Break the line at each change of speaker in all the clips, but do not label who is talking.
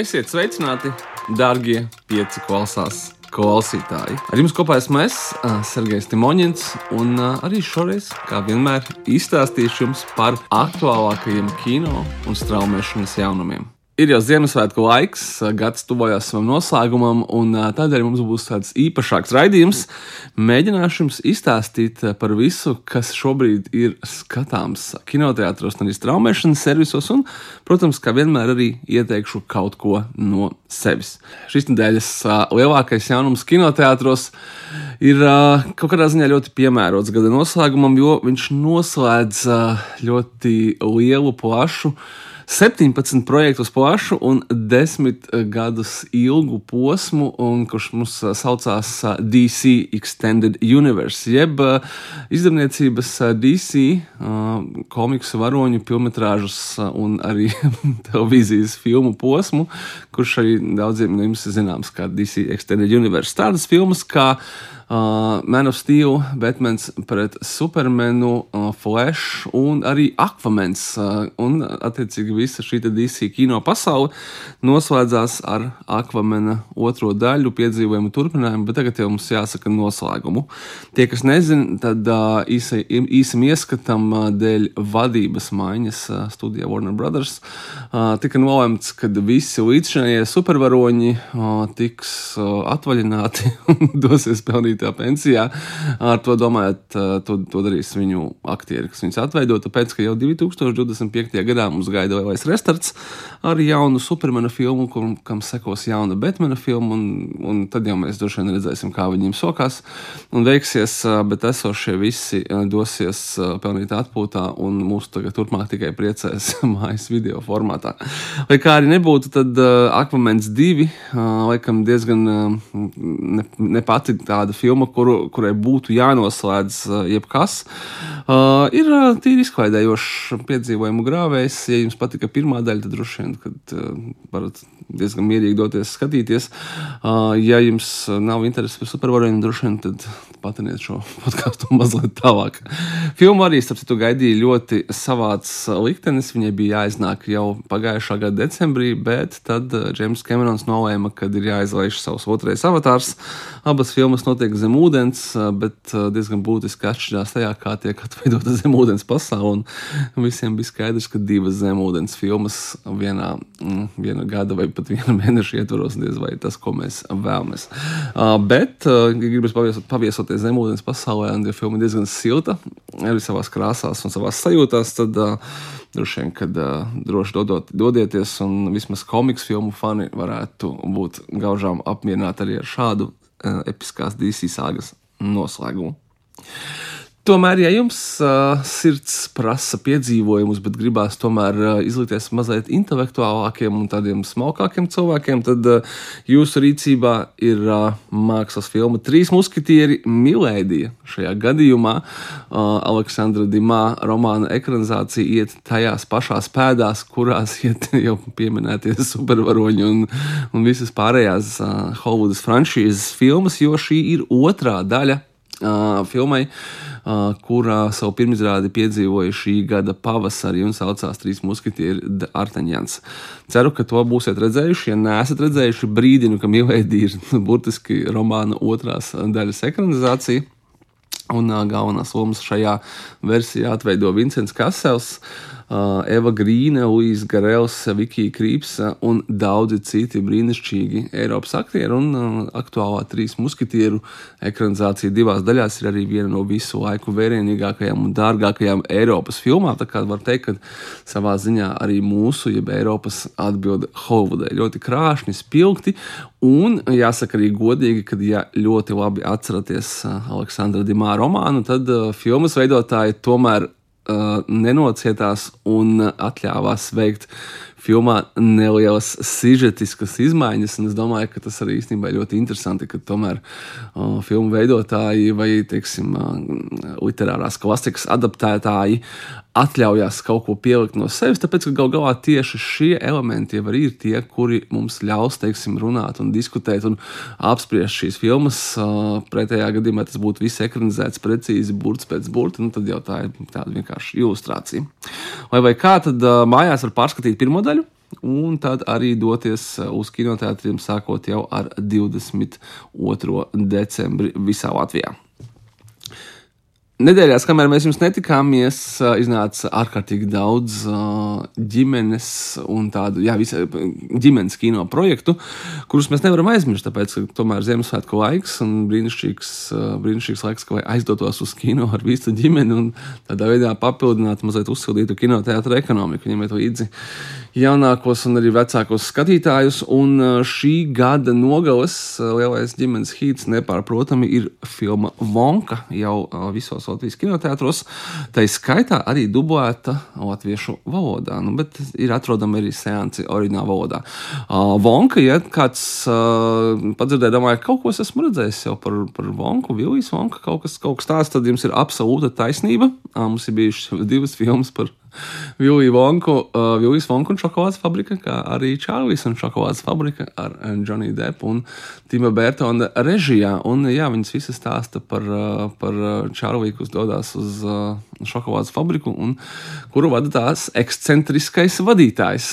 Esiet sveicināti, darbie pieci klausās klausītāji. Ar jums kopā esmu es, Sergejs Timoņins, un arī šoreiz, kā vienmēr, izstāstīšu jums par aktuālākajiem kino un straumēšanas jaunumiem. Ir jau Ziemassvētku laiks, gads tuvojas savam noslēgumam, un tādēļ mums būs tāds īpašāks raidījums. Mēģināšu jums izstāstīt par visu, kas šobrīd ir skatāms kinoteātros, un arī straumēšanas servisos, un, protams, kā vienmēr arī ieteikšu kaut ko no sevis. Šīs nedēļas lielākais jaunums kinoteātros ir kaut kādā ziņā ļoti piemērots gada noslēgumam, jo viņš noslēdz ļoti lielu, plašu 17 projektus plašu un 10 gadus ilgu posmu, un, kurš mums saucās DC Extended Universe, jeb izdevniecības DC komiksu varoņu filmas un arī televīzijas filmu posmu, kurš arī daudziem no jums zināms kā DC Extended Universe. Tādas filmas kā Uh, Man of Steel, Batmans pret Supermanu, uh, Flash un arī Aquamans. Uh, un, attiecīgi, visa šī DC kino pasaule noslēdzās ar Aquamana otro daļu, piedzīvojumu turpinājumu, bet tagad jau mums jāsaka noslēgumu. Tie, kas nezina, tad uh, īsi, īsam ieskatam uh, dēļ vadības maiņas uh, studijā Warner Brothers uh, tika nolemts, ka visi līdzšinējie supervaroņi uh, tiks uh, atvaļināti un dosies pelnīt tā pensijā. Ar to domājot, to, to darīs viņu aktieri, kas viņus atveido. Tāpēc, ka jau 2025. gadā mums gaida lielais restarts ar jaunu Supermana filmu, kur, kam sekos jauna Batmana filma, un, un tad jau mēs droši vien redzēsim, kā viņiem sokās un veiksies, bet esošie visi dosies pelnīt atpūtā, un mūs tagad turpmāk tikai priecēs mājas video formātā. Lai kā arī nebūtu, tad Aquamens 2 laikam diezgan ne, ne pati tāda filma kuru, kurai būtu jānoslēdz uh, jebkas, uh, ir uh, tīri izklaidējošs piedzīvojumu grāvējs. Ja jums patika pirmā daļa, tad droši vien kad, uh, varat diezgan mierīgi doties skatīties. Uh, ja jums nav interesi par supervariem, droši vien tad patiniet šo podkāstu mazliet tālāk. Filma arī, starp citu, gaidīja ļoti savāds liktenis. Viņai bija jāiznāk jau pagājušā gada decembrī, bet tad Džeims Kamerons nolēma, ka ir jāizlaiž savs otrais avatārs. Abas filmas notiek zem ūdens, bet diezgan būtiski atšķirās tajā, kā tiek atveidota zemūdens pasaule. Visiem bija skaidrs, ka divas zemūdens filmas vienā, mm, viena gada vai pat viena mēneša ietvaros diez vai tas, ko mēs vēlamies. Bet, ja gribas paviesoties paviesot zemūdens pasaulē, un ja filma ir diezgan silta, arī savās krāsās un savās sajūtās, tad droši vien, kad droši dodot, dodieties, un vismaz komiks filmu fani varētu būt gaužām apmierināti arī ar šādu episkās DC sāgas noslēgumu. Tomēr, ja jums uh, sirds prasa piedzīvojumus, bet gribās tomēr uh, izlikties mazliet intelektuālākiem un tādiem smalkākiem cilvēkiem, tad uh, jūsu rīcībā ir uh, mākslas filma Trīs muskatieri Milēdija. Šajā gadījumā uh, Aleksandra Dimā romāna ekranizācija iet tajās pašās pēdās, kurās iet jau pieminētie supervaroņi un, un visas pārējās uh, Hollywoodas franšīzes filmas, jo šī ir otrā daļa uh, filmai. Uh, kurā savu pirmizrādi piedzīvoja šī gada pavasarī un saucās Trīs muskatieri Artaņjans. Ceru, ka to būsiet redzējuši. Ja neesat redzējuši, brīdinu, ka Milēdī ir burtiski romāna otrās daļas ekranizācija. Un uh, galvenās lomas šajā versijā atveido Vincents Kasels, uh, Eva Grīne, Luisa Garels, Vikija Krīpsa un daudzi citi brīnišķīgi Eiropas aktieri. Un uh, aktuālā trīs muskatieru ekranizācija divās daļās ir arī viena no visu laiku vērienīgākajām un dārgākajām Eiropas filmām. Tā kā var teikt, ka savā ziņā arī mūsu, jeb Eiropas atbilde Holivudai ļoti krāšņi, spilgti. Un jāsaka arī godīgi, ka, ja ļoti labi atceraties Aleksandra Dimā romānu, tad uh, filmas veidotāji tomēr uh, nenocietās un atļāvās veikt filmā nelielas sižetiskas izmaiņas. Es domāju, ka tas arī īstenībā ir ļoti interesanti, ka tomēr uh, filmu veidotāji vai teiksim, uh, literārās klasikas adaptētāji atļaujās kaut ko pielikt no sevis, tāpēc ka gal galā tieši šie elementi jau ir tie, kuri mums ļaus teiksim, runāt un diskutēt un apspriest šīs filmas. Uh, pretējā gadījumā tas būtu viss ekranizēts precīzi, burts pēc burta, nu, tad jau tā ir tāda vienkārši ilustrācija. Vai, vai kā tad uh, mājās var pārskatīt pirmo daļu? un tad arī doties uz kinoteātriem sākot jau ar 22. decembri visā Latvijā. Nedēļās, kamēr mēs jums netikāmies, iznāca ārkārtīgi daudz ģimenes un tādu jā, visa, ģimenes kino projektu, kurus mēs nevaram aizmirst. Tāpēc, ka tomēr Ziemassvētku laiks un brīnišķīgs, brīnišķīgs laiks, ka aizdotos uz kino ar visu ģimeni un tādā veidā papildināt mazliet uzsildītu kinoteātra ekonomiku, ņemiet līdzi jaunākos un arī vecākos skatītājus. Un šī gada nogales lielais ģimenes hīts nepārprotami ir filma Vonka jau visos Latvijas kinoteātros. Tā skaitā arī dublēta latviešu valodā, nu, bet ir atrodama arī seansi oriģinālā valodā. Vonka, ja kāds padzirdēja, domāju, kaut ko esmu redzējis jau par, par Vonku, Vilijas Vonka, kaut kas, kaut kas tāds, tad jums ir absolūta taisnība. Mums ir bijušas divas filmas par Viliju Vonku, uh, Vonku un šokolādes fabrika, kā arī Čārlis un šokolādes fabrika ar Johnny Deppu un Tima Bērtona režijā. Un, jā, viņas visas stāsta par, uh, par Čārliju, kas dodas uz uh, šokolādes fabriku un kuru vada tās ekscentriskais vadītājs.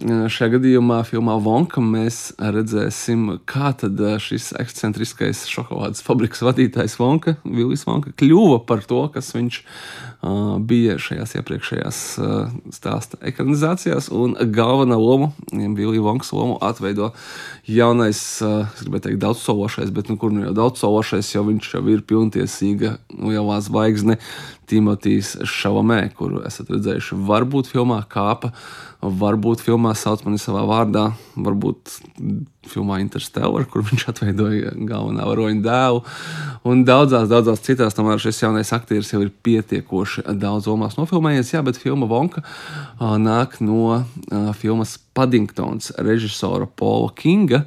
Šajā gadījumā, filmā Vonka, mēs redzēsim, kā šis ekscentriskais šokolādes fabrikas vadītājs Vonka, Vilnis Vonka, kļuva par to, kas viņš uh, bija šajās iepriekšējās uh, stāsta ekranizācijās. Un galvenā loma, Vilija Vonkas lomu, atveido jaunais, uh, es gribēju teikt, daudzsološais, bet nu, kur nu jau daudzsološais, jo viņš jau ir pilntiesīga lielā zvaigzne Timotīs Šalamē, kuru esat redzējuši varbūt filmā Kāpa Varbūt filmā sauc mani savā vārdā, varbūt filmā Interstellar, kur viņš atveidoja galvenā varoņa dēlu. Un daudzās, daudzās citās, tomēr šis jaunais aktieris jau ir pietiekoši daudz lomās nofilmējies. Jā, bet filma Vonka nāk no filmas Paddingtons režisora Paula Kinga.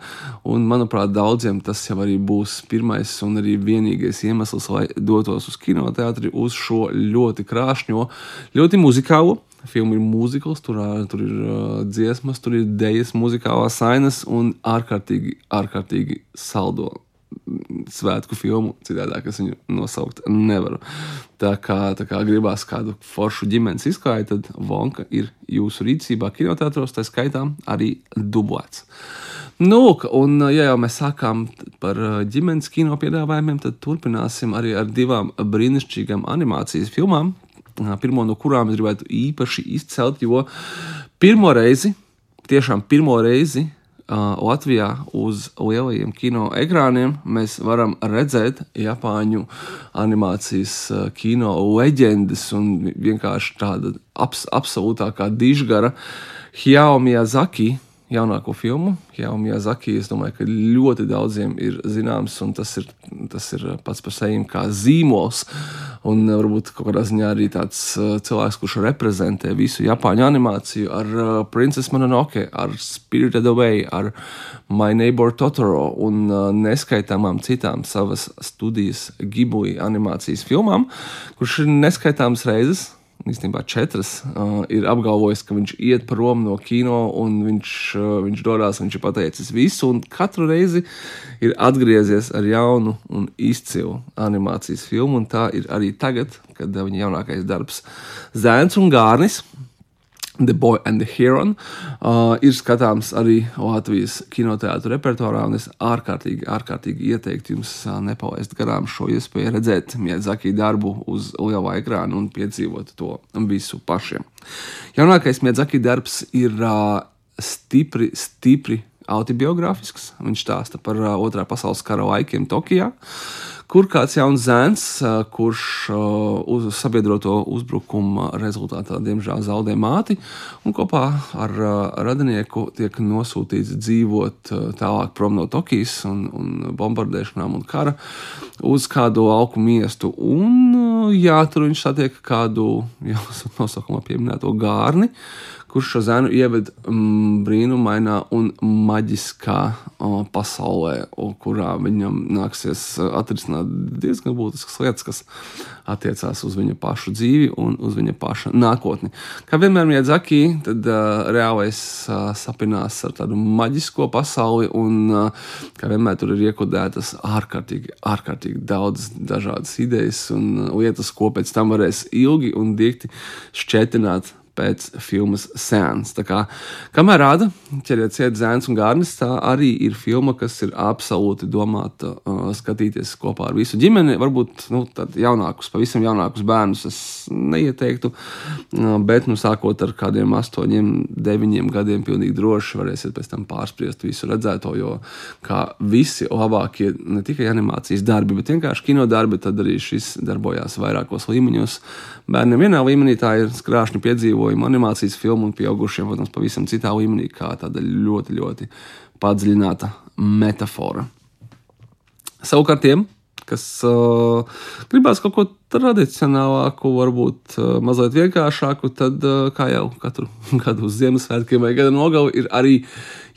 Un, manuprāt, daudziem tas jau arī būs pirmais un arī vienīgais iemesls, lai dotos uz kinoteātri uz šo ļoti krāšņo, ļoti muzikālu Filma ir mūzikls, tur, tur ir uh, dziesmas, tur ir dejas, muzikālās ainas un ārkārtīgi, ārkārtīgi saldo svētku filmu, citādi es viņu nosaukt nevaru. Tā kā, tā kā gribās kādu foršu ģimenes izklāju, tad Vonka ir jūsu rīcībā kinoteātros, tā skaitā arī dublēts. Nu, un, ja jau mēs sākām par ģimenes kino piedāvājumiem, tad turpināsim arī ar divām brīnišķīgām animācijas filmām, pirmo no kurām es gribētu īpaši izcelt, jo pirmo reizi, tiešām pirmo reizi uh, Latvijā uz lielajiem kino ekrāniem mēs varam redzēt Japāņu animācijas uh, kino leģendas un vienkārši tāda abs absolūtākā dižgara Hjao Miyazaki jaunāko filmu. Jā, un Miyazaki, es domāju, ka ļoti daudziem ir zināms, un tas ir, tas ir pats par sevi kā zīmols. Un varbūt kaut kādā ziņā arī tāds uh, cilvēks, kurš reprezentē visu Japāņu animāciju ar uh, Princess Mononoke, ar Spirited Away, ar My Neighbor Totoro un neskaitāmām citām savas studijas Ghibli animācijas filmām, kurš ir neskaitāmas reizes īstenībā četras, uh, ir apgalvojis, ka viņš iet prom no kino un viņš, uh, viņš dodas, viņš ir pateicis visu, un katru reizi ir atgriezies ar jaunu un izcilu animācijas filmu. Tā ir arī tagad, kad viņa jaunākais darbs Zēns un Gārnis The Boy and the Heron uh, ir skatāms arī Latvijas kinoteātris repertuārā. Es ārkārtīgi, ārkārtīgi ieteiktu jums uh, nepalaist garām šo iespēju redzēt Miedzaki darbu uz liela ekrāna un piedzīvot to visu pašiem. Jaunākais Miedzaki darbs ir uh, stipri, stipri autobiogrāfisks. Viņš stāsta par uh, otrā pasaules kara laikiem Tokijā. Uh, kur kāds jauns zēns, kurš uz sabiedroto uzbrukuma rezultātā diemžēl zaudē māti, un kopā ar radinieku tiek nosūtīts dzīvot tālāk prom no Tokijas un, un bombardēšanām un kara uz kādu lauku miestu. Un, jā, tur viņš satiek kādu jau nosaukumā pieminēto gārni, kurš šo zēnu ieved mm, brīnumainā un maģiskā o, pasaulē, o, kurā viņam nāksies atrisināt diezgan būtiskas lietas, kas attiecās uz viņa pašu dzīvi un uz viņa paša nākotni. Kā vienmēr Miedzaki, tad uh, reālais uh, sapinās ar tādu maģisko pasauli, un uh, kā vienmēr tur ir iekodētas ārkārtīgi, ārkārtīgi daudz dažādas idejas un lietas, ko pēc tam varēs ilgi un dikti šķietināt pēc filmas sēnes. Tā kā, kamēr rāda ķeriet ciet zēns un gārnis, tā arī ir filma, kas ir absolūti domāta uh, skatīties kopā ar visu ģimeni. Varbūt nu, jaunākus, pavisam jaunākus bērnus es neieteiktu, uh, bet nu, sākot ar kādiem astoņiem, deviņiem gadiem, pilnīgi droši varēsiet pēc tam pārspriest visu redzēto, jo kā visi labākie ne tikai animācijas darbi, bet vienkārši kino darbi, tad arī šis darbojās vairākos līmeņos. Bērniem vienā līmenī tā ir krāšņa piedzīvojuma, animācijas filma, un pieaugušiem, protams, pavisam citā līmenī, kā tāda ļoti, ļoti padziļināta metāfora. Savukārt tiem, kas uh, gribēs kaut ko tradicionālāku, varbūt uh, mazliet vienkāršāku, tad, uh, kā jau katru gadu uz Ziemassvētkiem vai gada nogali, ir arī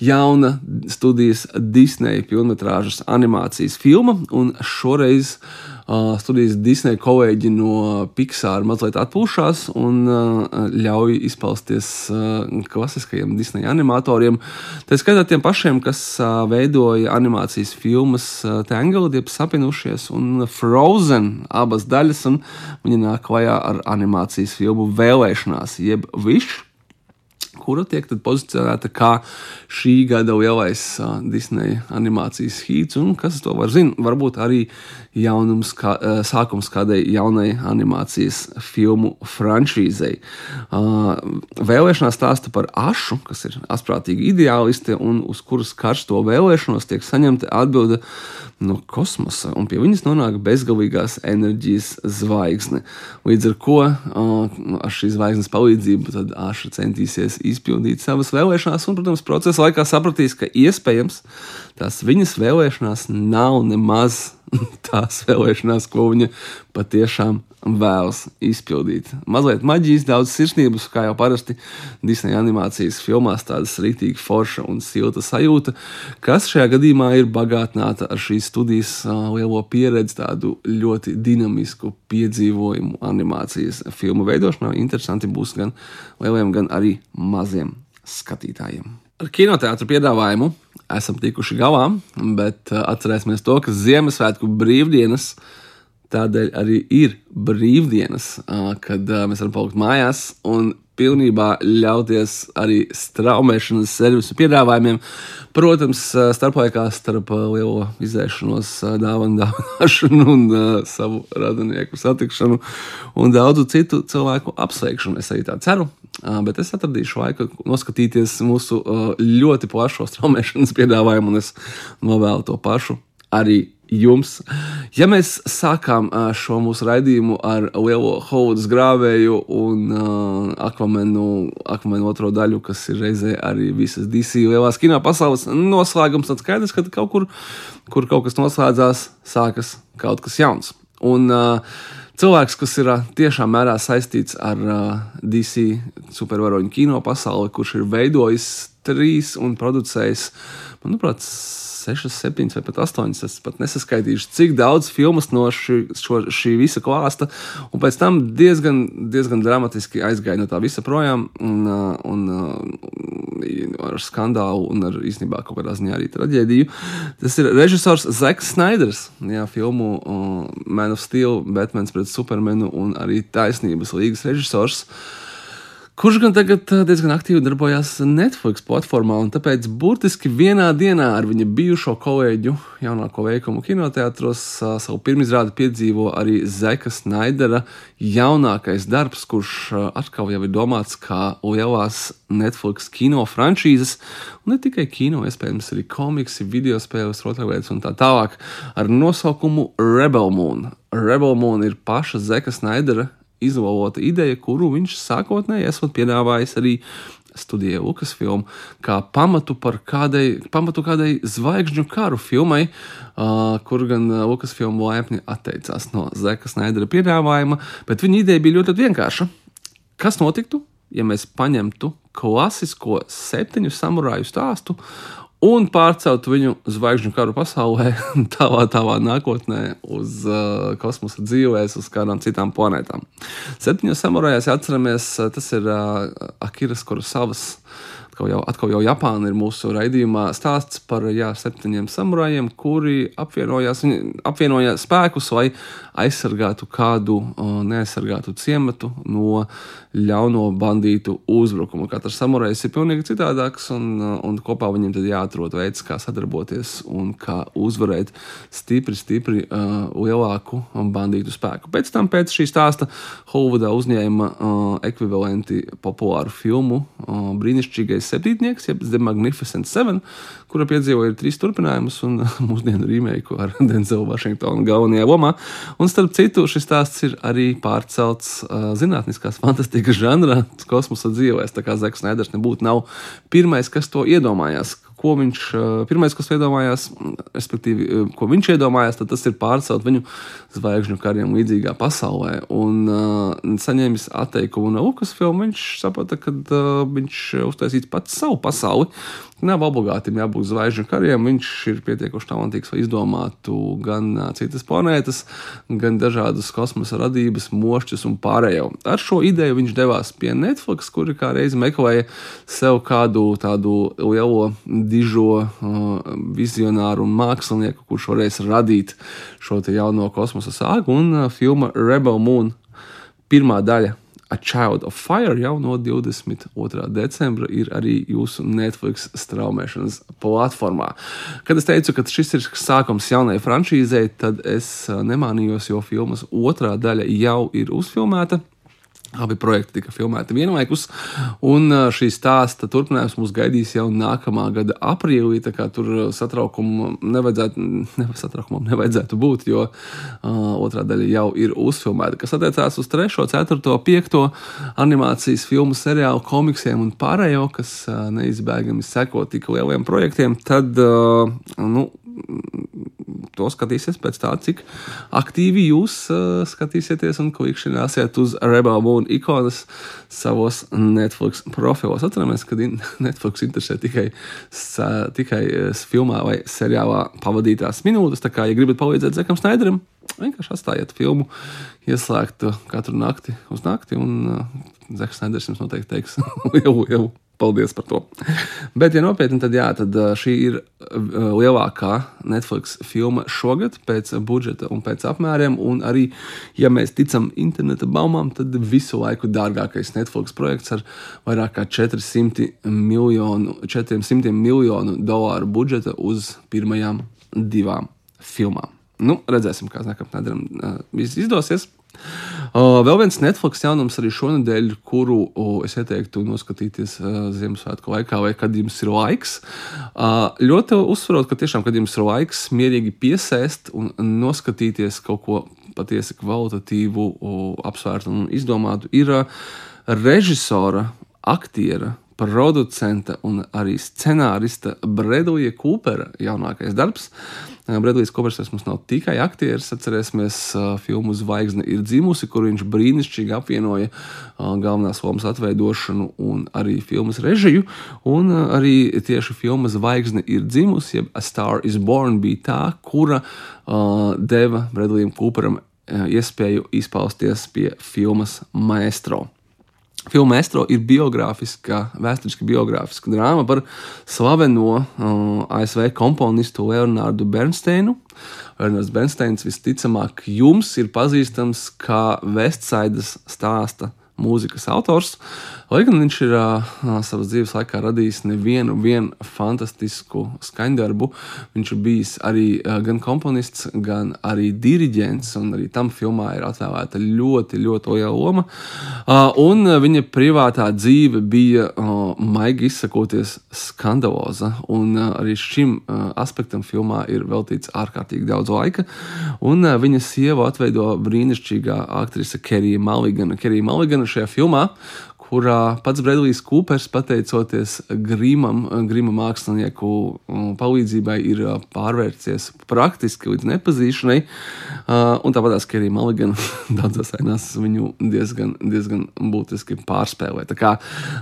jauna studijas Disneja filmas animācijas filma, šoreiz Uh, studijas Disneja kolēģi no Pixar mazliet atpūšas un ļauj izpausties klasiskajiem Disneja animatoriem. Tā skaitā tiem pašiem, kas veidoja animācijas filmas Tangled, jeb sapinušies un Frozen abas daļas, un viņi nāk klajā ar animācijas filmu vēlēšanās, jeb Wish kura tiek pozicionēta kā šī gada lielais uh, Disneja animācijas hīts, un kas to var zināt, varbūt arī jaunums, kā, uh, sākums kādai jaunai animācijas filmu franšīzei. Uh, vēlēšanās stāsta par ašu, kas ir asprātīga ideāliste, un uz kuras karsto vēlēšanos tiek saņemta atbilde no kosmosa, un pie viņas nonāk bezgalīgās enerģijas zvaigzne. Līdz ar to ar šīs zvaigznes palīdzību Aša centīsies izpildīt savas vēlēšanās, un, protams, procesa laikā sapratīs, ka iespējams tās viņas vēlēšanās nav nemaz tās vēlēšanās, ko viņa patiešām vēlas izpildīt. Mazliet maģijas, daudz sirsnības, kā jau parasti Disneja animācijas filmās, tādas rītīgi forša un silta sajūta, kas šajā gadījumā ir bagātināta ar šīs studijas lielo pieredzi, tādu ļoti dinamisku piedzīvojumu animācijas filmu veidošanā. Interesanti būs gan lieliem, gan arī maziem skatītājiem. Ar kinoteātru piedāvājumu esam tikuši galā, bet atcerēsimies to, ka Ziemassvētku brīvdienas tādēļ arī ir brīvdienas, kad mēs varam palikt mājās un pilnībā ļauties arī straumēšanas servisu piedāvājumiem. Protams, starplaikā starp lielo izēšanos, dāvanu dāvināšanu un uh, savu radinieku satikšanu un daudzu citu cilvēku apsveikšanu. Es arī tā ceru, uh, bet es atradīšu laiku noskatīties mūsu uh, ļoti plašo straumēšanas piedāvājumu, un es novēlu to pašu arī jums. Ja mēs sākām šo mūsu raidījumu ar lielo Hovudas grāvēju un uh, Aquamenu, Aquamenu otro daļu, kas ir reizē arī visas DC lielās kino pasaules noslēgums, tad skaidrs, ka kaut kur, kur kaut kas noslēdzās, sākas kaut kas jauns. Un, uh, Cilvēks, kas ir uh, tiešām mērā saistīts ar uh, DC supervaroņu kino pasauli, kurš ir veidojis trīs un producējis, manuprāt, 6, 7 vai pat 8. Es pat nesaskaitīšu, cik daudz filmas no šī, šo, šī visa klāsta. Un pēc tam diezgan, diezgan dramatiski aizgāja no tā visa projām. Un, uh, un, uh, ar skandālu un ar īstenībā kaut kādā ziņā arī traģēdiju. Tas ir režisors Zeks Snaiders, jā, filmu uh, Man of Steel, Batmans pret Supermanu un arī Taisnības līgas režisors. Uh, kurš gan tagad eh, diezgan aktīvi darbojas Netflix platformā, un tāpēc burtiski vienā dienā ar viņa bijušo kolēģu, jaunāko veikumu kinoteātros, savu pirmizrādi piedzīvo arī Zeka Snaidera jaunākais darbs, kurš eh, atkal jau ir domāts kā lielās Netflix kino franšīzes, un ne tikai kino, iespējams, arī komiksi, video spēles, rotaļlietas un tā tālāk, ar nosaukumu Rebel Moon. Rebel Moon ir paša Zeka Snaidera izolota ideja, kuru viņš sākotnēji esot piedāvājis arī studijai Lukasfilmu, kā pamatu, kādai, pamatu kādai zvaigžņu karu filmai, uh, kur gan Lukasfilmu laipni atteicās no Zeka Snaidera piedāvājuma, bet viņa ideja bija ļoti vienkārša. Kas notiktu, ja mēs paņemtu klasisko septiņu samurāju stāstu un pārcelt viņu zvaigžņu karu pasaulē, tālā, tālā nākotnē, uz uh, kosmosa dzīvēs, uz kādām citām planētām. Septiņos samurājās, ja atceramies, tas ir uh, Akiras Kurosavas Atkal jau, atkal jau Japāna ir mūsu raidījumā stāsts par jā, septiņiem samurajiem, kuri apvienojās, apvienoja spēkus, lai aizsargātu kādu neaizsargātu ciematu no ļauno bandītu uzbrukuma. Katrs samurajs ir pilnīgi citādāks, un, un kopā viņiem tad jāatrod veids, kā sadarboties un kā uzvarēt stipri, stipri uh, lielāku bandītu spēku. Pēc tam, pēc šī stāsta, Holivudā uzņēma uh, ekvivalenti populāru filmu uh, Brīnišķīgais septītnieks, jeb The Magnificent Seven, kura piedzīvoja trīs turpinājumus un mūsdienu remake ar Denzelu Vašingtonu galvenajā lomā. Un starp citu, šis stāsts ir arī pārcelts uh, zinātniskās fantastikas žanrā, kosmosa dzīvēs. Tā kā Zeks Neders nebūtu nav pirmais, kas to iedomājās ko viņš pirmais, kas iedomājās, respektīvi, ko viņš iedomājās, tad tas ir pārcelt viņu zvaigžņu kariem līdzīgā pasaulē. Un uh, saņēmis atteikumu no Lucasfilm, viņš saprata, ka uh, viņš uztaisīs pats savu pasauli. Nav obligāti jābūt zvaigžņu kariem. Viņš ir pietiekuši talantīgs, lai izdomātu gan citas planētas, gan dažādas kosmosa radības, mošķus un pārējo. Ar šo ideju viņš devās pie Netflix, kuri kā reizi meklēja sev kādu tādu lielo, dižo uh, vizionāru un mākslinieku, kurš varēs radīt šo jauno kosmosa sāgu. Un uh, filma Rebel Moon pirmā daļa A Child of Fire jau no 22. decembra ir arī jūsu Netflix straumēšanas platformā. Kad es teicu, ka šis ir sākums jaunai franšīzei, tad es nemanījos, jo filmas otrā daļa jau ir uzfilmēta. Abi projekti tika filmēti vienlaikus, un šī stāsta turpinājums mūs gaidīs jau nākamā gada aprīlī. Tur satraukumam nevajadzētu, ne, satraukumam nevajadzētu būt, jo uh, otrā daļa jau ir uzfilmēta. Kas attiecās uz 3, 4, 5 animācijas filmu seriālu, komiksiem un pārējo, kas uh, neizbēgami seko tik lieliem projektiem, tad uh, nu, to skatīsies pēc tā, cik aktīvi jūs uh, skatīsieties un klikšķināsiet uz Rebel Moon ikonas savos Netflix profilos. Atceramies, ka Netflix interesē tikai, tikai filmā vai seriālā pavadītās minūtes. Tā kā, ja gribat palīdzēt Zekam Snaideram, vienkārši atstājiet filmu ieslēgtu katru nakti uz nakti, un uh, Zeks Snaiders jums noteikti teiks, jau, jau. Paldies par to. Bet, ja nopietni, tad, jā, tad šī ir lielākā Netflix filma šogad pēc budžeta un pēc apmēriem. Un arī, ja mēs ticam interneta baumām, tad visu laiku dārgākais Netflix projekts ar vairāk kā 400 miljonu, 400 miljonu dolāru budžeta uz pirmajām divām filmām. Nu, redzēsim, kā nākamā nedēļa viss izdosies. Vēl viens Netflix jaunums arī šonadēļ, kuru es ieteiktu noskatīties uh, Ziemassvētku laikā, vai kad jums ir laiks. Ļoti uzsverot, ka tiešām, kad jums ir laiks, mierīgi piesēst un noskatīties kaut ko patiesi kvalitatīvu, apsvērtu un izdomātu, ir uh, režisora, aktiera producenta un arī scenārista Bredlija Kūpera jaunākais darbs. Bredlijs Kūpers mums nav tikai aktieris, atcerēsimies filmu Zvaigzne ir dzimusi, kur viņš brīnišķīgi apvienoja galvenās lomas atveidošanu un arī filmas režiju. Un arī tieši filma Zvaigzne ir dzimusi, jeb A Star is Born bija tā, kura deva Bredlijam Kūperam iespēju izpausties pie filmas Maestro. Filma Estro ir biogrāfiska, vēsturiski biogrāfiska drāma par slaveno uh, ASV komponistu Leonardu Bernsteinu. Leonards Bernsteins visticamāk jums ir pazīstams kā Vestsaidas stāsta mūzikas autors. Lai gan viņš ir uh, savas dzīves laikā radījis nevienu fantastisku skaņdarbu, viņš ir bijis arī uh, gan komponists, gan arī diriģents, un arī tam filmā ir atvēlēta ļoti, ļoti liela loma. Uh, un viņa privātā dzīve bija, uh, maigi izsakoties, skandaloza, un uh, arī šim uh, aspektam filmā ir veltīts ārkārtīgi daudz laika. Un uh, viņa sieva atveido brīnišķīgā aktrise Kerija Maligana. Kerija Maligana šajā filmā, kurā pats Bredlijs Kūpers, pateicoties Grīmam, Grīma mākslinieku mm, palīdzībai, ir pārvērties praktiski līdz nepazīšanai. Un tāpat arī Kerija Maligana daudzās ainās viņu diezgan, diezgan būtiski pārspēlē. Tā kā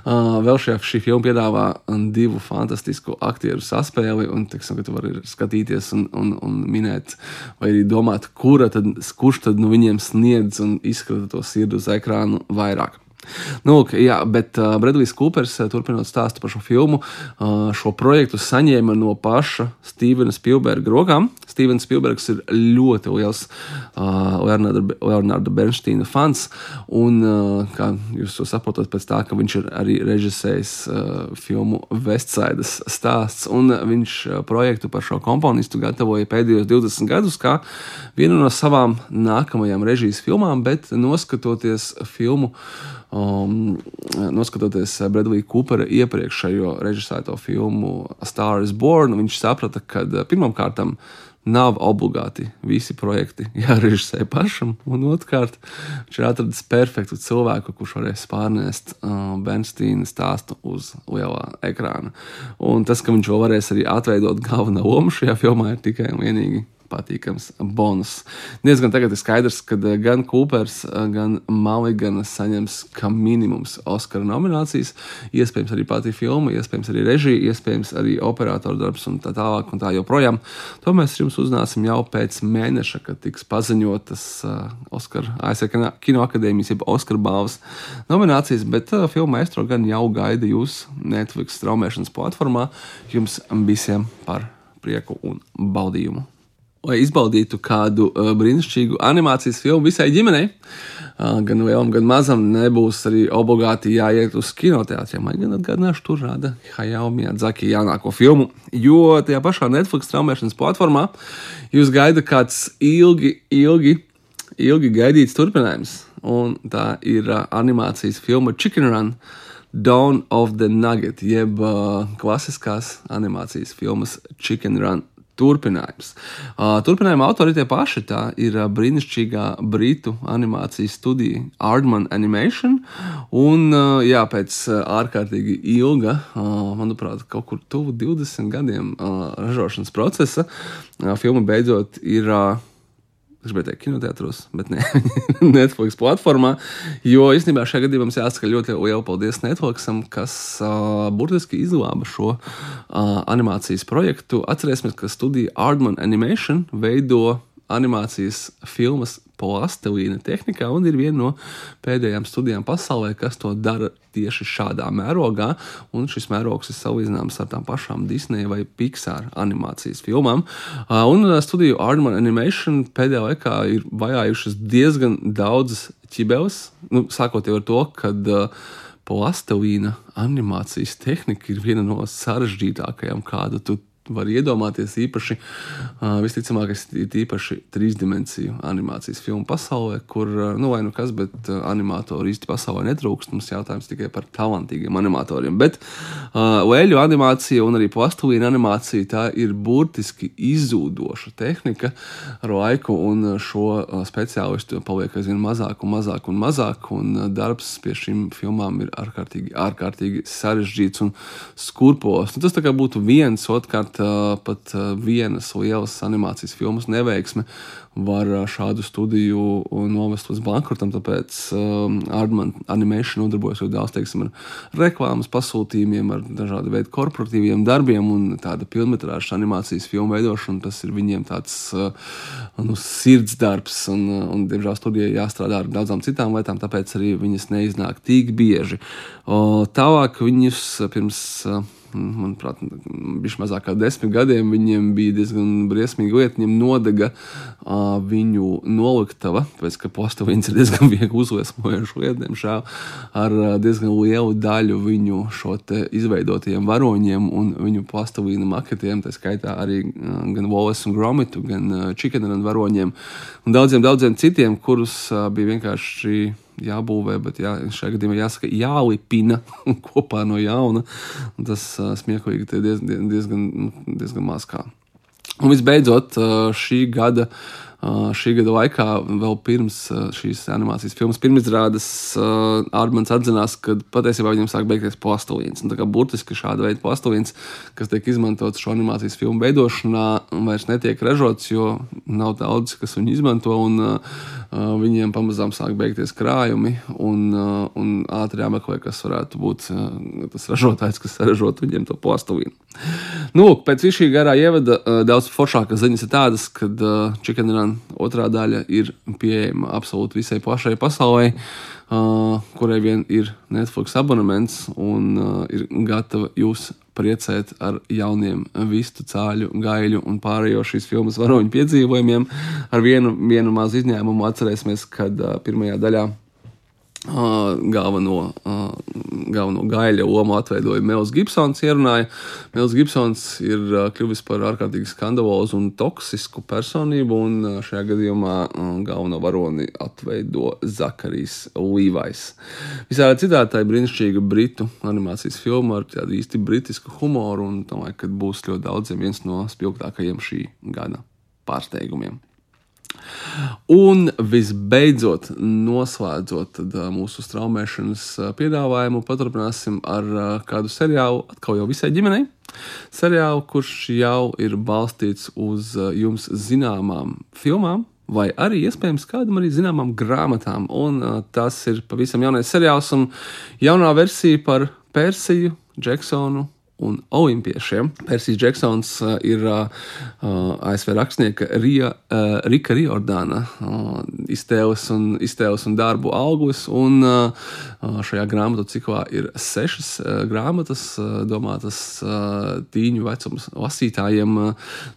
vēl šajā, šī filma piedāvā divu fantastisku aktieru saspēli, un teiksim, tu vari skatīties un, un, un minēt, vai arī domāt, kura tad, kurš tad nu viņiem sniedz un izskata to sirdu uz ekrānu vairāk. Nu, jā, bet uh, Bredlijs Kūpers, uh, turpinot stāstu par šo filmu, uh, šo projektu saņēma no paša Stevena Spielberga rokām. Stevens Spielbergs ir ļoti liels uh, Leonardo Bernsteina fans, un, uh, kā jūs to saprotat, pēc tā, ka viņš ir arī režisējis uh, filmu Vestsaidas stāsts, un viņš uh, projektu par šo komponistu gatavoja pēdējos 20 gadus kā vienu no savām nākamajām režijas filmām, bet noskatoties filmu, um, noskatoties Bredlīna Kupera iepriekšējo režisēto filmu Star is Born, viņš saprata, ka pirmkārt nav obligāti visi projekti jārežisē pašam, un otrkārt, viņš ir atradis perfektu cilvēku, kurš varēs pārnest uh, Bernsteina stāstu uz lielā ekrāna. Un tas, ka viņš vēl varēs arī atveidot galveno lomu šajā filmā, ir tikai un vienīgi patīkams bonus. Diezgan tagad ir skaidrs, ka eh, gan Coopers, eh, gan Maligana saņems kā minimums Oskara nominācijas. Iespējams, arī pati filma, iespējams, arī režija, iespējams, arī operatora darbs un tā tālāk un tā joprojām. To mēs jums uzzināsim jau pēc mēneša, kad tiks paziņotas uh, Oskara ASV Kinoakadēmijas, jeb Oskara balvas nominācijas, bet uh, filma Maestro gan jau gaida jūs Netflix straumēšanas platformā. Jums visiem par prieku un baudījumu! Lai izbaudītu kādu uh, brīnišķīgu animācijas filmu visai ģimenei. Uh, gan lielam, gan mazam nebūs arī obligāti jāiet uz kinoteātriem. Man gan atgādināšu, tur rāda Hayao Miyazaki jaunāko filmu, jo tajā pašā Netflix traumēšanas platformā jūs gaida kāds ilgi, ilgi, ilgi gaidīts turpinājums. Un tā ir uh, animācijas filma Chicken Run. Dawn of the Nugget, jeb uh, klasiskās animācijas filmas Chicken Run turpinājums. Uh, turpinājuma autori tie paši. Tā ir uh, brīnišķīgā britu animācijas studija Ardman Animation. Un, uh, jā, pēc ārkārtīgi ilga, manuprāt, kaut kur tuvu 20 gadiem ražošanas procesa, filma beidzot ir. Es gribēju teikt, kinoteātros, bet ne Netflix platformā. Jo īstenībā šajā gadījumā mums jāsaka ļoti liela paldies Netflixam, kas uh, burtiski izglāba šo uh, animācijas projektu. Atcerēsimies, ka studija Ardman Animation veido animācijas filmas plastelīna tehnikā un ir viena no pēdējām studijām pasaulē, kas to dara tieši šādā mērogā. Un šis mērogs ir salīdzināms ar tām pašām Disneja vai Pixar animācijas filmām. Un studiju Ardman Animation pēdējā laikā ir vajājušas diezgan daudzas ķibeles, nu, sākot jau ar to, kad plastelīna animācijas tehnika ir viena no sarežģītākajām, kādu tu var iedomāties īpaši, visticamāk, ir īpaši trīsdimensiju animācijas filmu pasaulē, kur, nu, vai nu kas, bet animatori īsti pasaulē netrūkst. Mums jautājums tikai par talantīgiem animatoriem. Bet uh, lēļu animācija un arī plastilīna animācija tā ir burtiski izzūdoša tehnika ar laiku, un šo speciālistu paliek aizvien mazāk un mazāk un mazāk, un darbs pie šīm filmām ir ārkārtīgi, ārkārtīgi sarežģīts un skurpos. Nu, tas tā kā būtu viens, otrkārt, pat vienas lielas animācijas filmas neveiksme var šādu studiju novest līdz bankrotam. Tāpēc um, Animation nodarbojas ļoti daudz teiksim, ar reklāmas pasūtījumiem, ar dažādu veidu korporatīviem darbiem un tāda pilnmetrāžas animācijas filmu veidošana. Tas ir viņiem tāds uh, nu, sirds darbs, un, un diemžēl studijai jāstrādā ar daudzām citām lietām, tāpēc arī viņas neiznāk tik bieži. O, tālāk viņus pirms. Uh, manuprāt, viņš mazāk kā desmit gadiem viņiem bija diezgan briesmīga lieta. Viņam nodega uh, viņu noliktava, tāpēc ka postavīns ir diezgan viegli uzliesmojoša lieta, diemžēl, ar uh, diezgan lielu daļu viņu šo izveidotajiem varoņiem un viņu postavīna maketiem, tā skaitā arī uh, gan Wallace un Gromitu, gan uh, un varoņiem un daudziem, daudziem citiem, kurus uh, bija vienkārši jābūvē, bet jā, šajā gadījumā jāsaka, jālipina kopā no jauna. Tas uh, smieklīgi diezgan, diezgan, diezgan maz kā. Un visbeidzot, uh, šī gada uh, šī gada laikā, vēl pirms šīs animācijas filmas pirmizrādes, Armāns atzinās, ka patiesībā viņam sāk beigties plastilīns. Tā kā burtiski šāda veida plastilīns, kas tiek izmantots šo animācijas filmu veidošanā, vairs netiek ražots, jo nav daudz, kas viņu izmanto. Un, uh, viņiem pamazām sāk beigties krājumi, un, uh, un ātri jāmeklē, kas varētu būt uh, tas ražotājs, kas saražot viņiem to plastilīnu. Nu, lūk, pēc šī garā ievada daudz foršākas ziņas ir tādas, ka Chicken Run otrā daļa ir pieejama absolūti visai plašai pasaulē, kurai vien ir Netflix abonements un ir gatava jūs priecēt ar jauniem vistu cāļu, gaiļu un pārējo šīs filmas varoņu piedzīvojumiem. Ar vienu, vienu mazu izņēmumu atcerēsimies, kad pirmajā daļā galveno, galveno gaļa lomu atveidoja Mels Gibsons. Ierunāja. Mels Gibsons ir kļuvis par ārkārtīgi skandalozu un toksisku personību, un šajā gadījumā galveno varoni atveido Zakarijs Līvais. Visādi citādi tā ir brīnišķīga britu animācijas filma ar tādu īsti britisku humoru, un domāju, ka būs ļoti daudziem viens no spilgtākajiem šī gada pārsteigumiem. Un visbeidzot, noslēdzot mūsu straumēšanas piedāvājumu, paturpināsim ar kādu seriālu, atkal jau visai ģimenei. Seriālu, kurš jau ir balstīts uz jums zināmām filmām, vai arī iespējams kādam arī zināmām grāmatām. Un tas ir pavisam jaunais seriāls un jaunā versija par Persiju, Džeksonu un olimpiešiem. Persijas Džeksons uh, ir uh, uh ASV rakstnieka Rija, Rika Riordāna iztēles, un, iztēles un darbu auglis. Un, šajā grāmatu ciklā ir sešas grāmatas, domātas tīņu vecuma lasītājiem,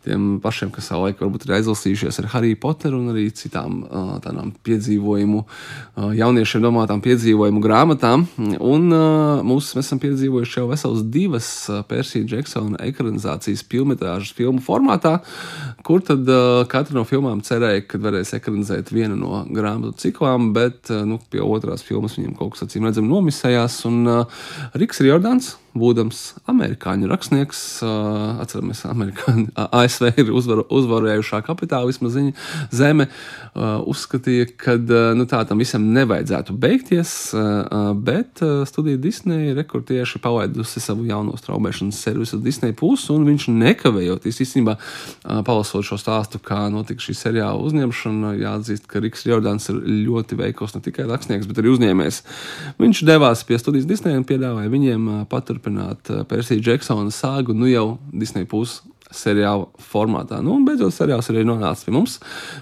tiem pašiem, kas savulaik varbūt ir aizlasījušies ar Harry Potteru un arī citām tādām piedzīvojumu, jauniešiem domātām piedzīvojumu grāmatām. Un mūs, mēs esam piedzīvojuši jau vesels divas Persija Džeksona ekranizācijas filmas filmu formātā, kur tad uh, katra no filmām cerēja, ka varēs ekranizēt vienu no grāmatu ciklām, bet uh, nu, pie otrās filmas viņam kaut kas acīm redzami nomisējās. Un uh, Riks Riordans būdams amerikāņu rakstnieks, atceramies, Amerikāņu, ASV ir uzvar, uzvarējušā kapitālisma ziņa, zeme, uzskatīja, ka nu, tā tam visam nevajadzētu beigties, bet studija Disney rekortieši palaidusi savu jauno straumēšanas servisu Disney Plus, un viņš nekavējoties īstenībā palasot šo stāstu, kā notika šī seriāla uzņemšana, jāatzīst, ka Riks Jordans ir ļoti veikls ne tikai rakstnieks, bet arī uzņēmējs. Viņš devās pie studijas Disney un piedāvāja viņiem paturpināt turpināt eh, Persijas Džeksona sāgu, nu jau Disney puses seriāla formātā. Nu, un beidzot, seriāls arī nonāca pie mums.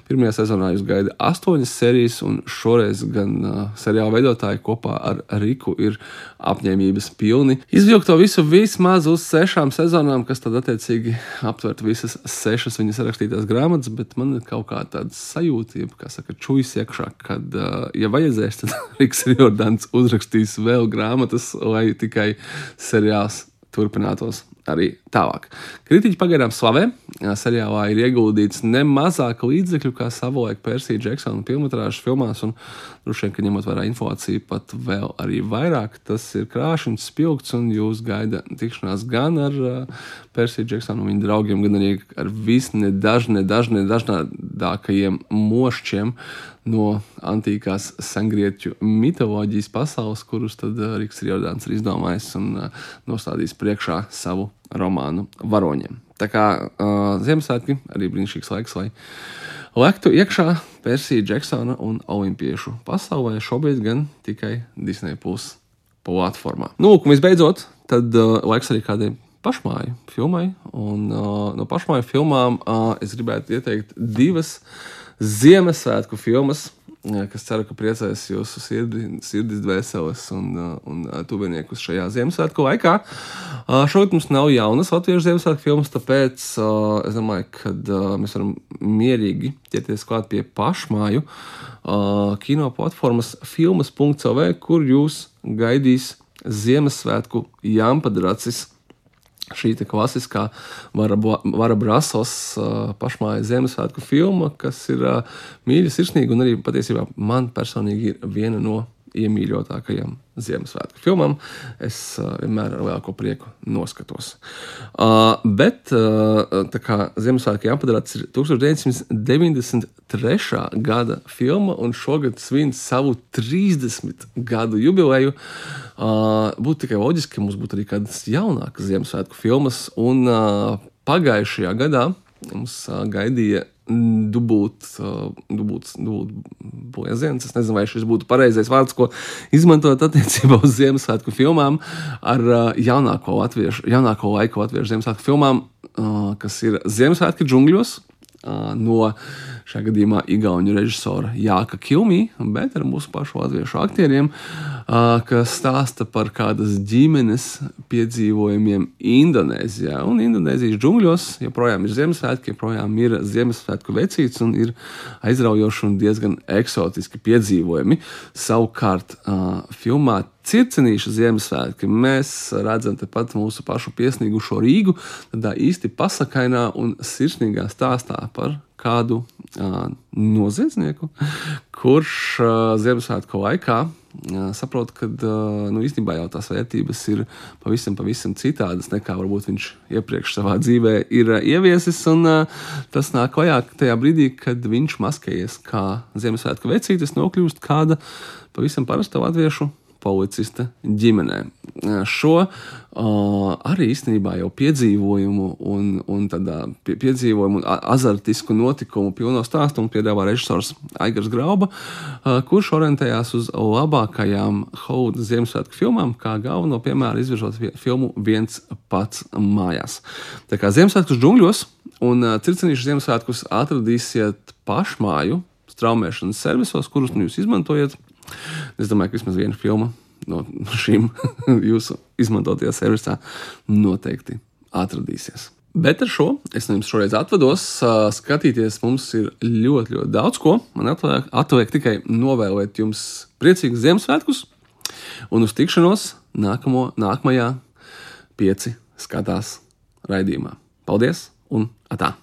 Pirmajā sezonā jūs gaida astoņas sērijas, un šoreiz gan uh, seriāla veidotāji kopā ar Riku ir apņēmības pilni. Izvilkt to visu vismaz uz sešām sezonām, kas tad attiecīgi aptvertu visas sešas viņas rakstītās grāmatas, bet man ir kaut kā tāda sajūta, kā saka, čujas iekšā, kad, uh, ja vajadzēs, tad Riks Jordans uzrakstīs vēl grāmatas, lai tikai seriāls turpinātos arī tālāk. Kritiķi pagaidām slavē. Seriālā ir ieguldīts ne mazāk līdzekļu kā savulaik Persija Džeksona filmas filmās, un droši vien, ka ņemot vērā inflāciju, pat vēl arī vairāk. Tas ir krāšņs, spilgts, un jūs gaida tikšanās gan ar uh, Persiju Džeksonu un viņa draugiem, gan arī ar visnedažne, dažne, dažnādākajiem mošķiem no antīkās sengrieķu mitoloģijas pasaules, kurus tad uh, Riks Jordāns ir izdomājis un uh, nostādījis priekšā savu romānu varoņiem. Tā kā uh, Ziemassvētki arī brīnišķīgs laiks, lai lektu iekšā Persija Džeksona un Olimpiešu pasaulē, šobrīd gan tikai Disney Plus platformā. Nu, un visbeidzot, tad uh, laiks arī kādai pašmāju filmai, un uh, no pašmāju filmām uh, es gribētu ieteikt divas Ziemassvētku filmas, kas ceru, ka priecēs jūsu sirdi, sirdis, dvēseles un, un tuviniekus šajā Ziemassvētku laikā. Šogad mums nav jaunas latviešu Ziemassvētku filmas, tāpēc es domāju, ka mēs varam mierīgi ķerties klāt pie pašmāju kino platformas filmas.cl, kur jūs gaidīs Ziemassvētku jāmpadracis šī klasiskā Vara, Brasos pašmāja Ziemassvētku filma, kas ir mīļa, sirsnīga un arī patiesībā man personīgi ir viena no iemīļotākajām Ziemassvētku filmām. Es uh, vienmēr ar lielāko prieku noskatos. Uh, bet uh, tā kā Ziemassvētku jāpadarāts ir 1993. gada filma un šogad svin savu 30 gadu jubileju. Uh, būtu tikai loģiski, ka mums būtu arī kādas jaunākas Ziemassvētku filmas un uh, pagājušajā gadā mums uh, gaidīja dubult, dubult, dubult blēziens. Es nezinu, vai šis būtu pareizais vārds, ko izmantot attiecībā uz Ziemassvētku filmām ar jaunāko, latviešu, jaunāko laiku latviešu Ziemassvētku filmām, kas ir Ziemassvētku džungļos no šajā gadījumā Igaunijas režisora Jāka Kilmī, bet ar mūsu pašu latviešu aktieriem, kas stāsta par kādas ģimenes piedzīvojumiem Indonēzijā. Un Indonēzijas džungļos joprojām ir Ziemassvētki, joprojām ir Ziemassvētku vecīts un ir aizraujoši un diezgan eksotiski piedzīvojumi. Savukārt, filmā Circenīša Ziemassvētki mēs redzam tepat mūsu pašu piesniegušo Rīgu, tādā īsti pasakainā un sirsnīgā stāstā par kādu uh, noziedznieku, kurš uh, Ziemassvētku laikā uh, saprot, ka uh, nu, īstenībā jau tās vērtības ir pavisam, pavisam citādas nekā varbūt viņš iepriekš savā dzīvē ir uh, ieviesis. Un, uh, tas nāk klajā tajā brīdī, kad viņš maskējies kā Ziemassvētku vecītis, nokļūst kāda pavisam parasta latviešu policista ģimenē. Šo uh, arī īstenībā jau piedzīvojumu un, un tādā pie, piedzīvojumu un azartisku notikumu pilno stāstu un piedāvā režisors Aigars Grauba, uh, kurš orientējās uz labākajām Holivudas Ziemassvētku filmām, kā galveno piemēru izvirzot filmu viens pats mājās. Tā kā Ziemassvētku džungļos un uh, circenīšu Ziemassvētkus atradīsiet pašmāju straumēšanas servisos, kurus nu jūs izmantojat. Es domāju, ka vismaz viena filma no šīm jūsu izmantotajā servisā noteikti atradīsies. Bet ar šo es no jums šoreiz atvados. Skatīties mums ir ļoti, ļoti daudz ko. Man atliek, atliek tikai novēlēt jums priecīgus Ziemassvētkus un uz tikšanos nākamo, nākamajā pieci skatās raidījumā. Paldies un atā!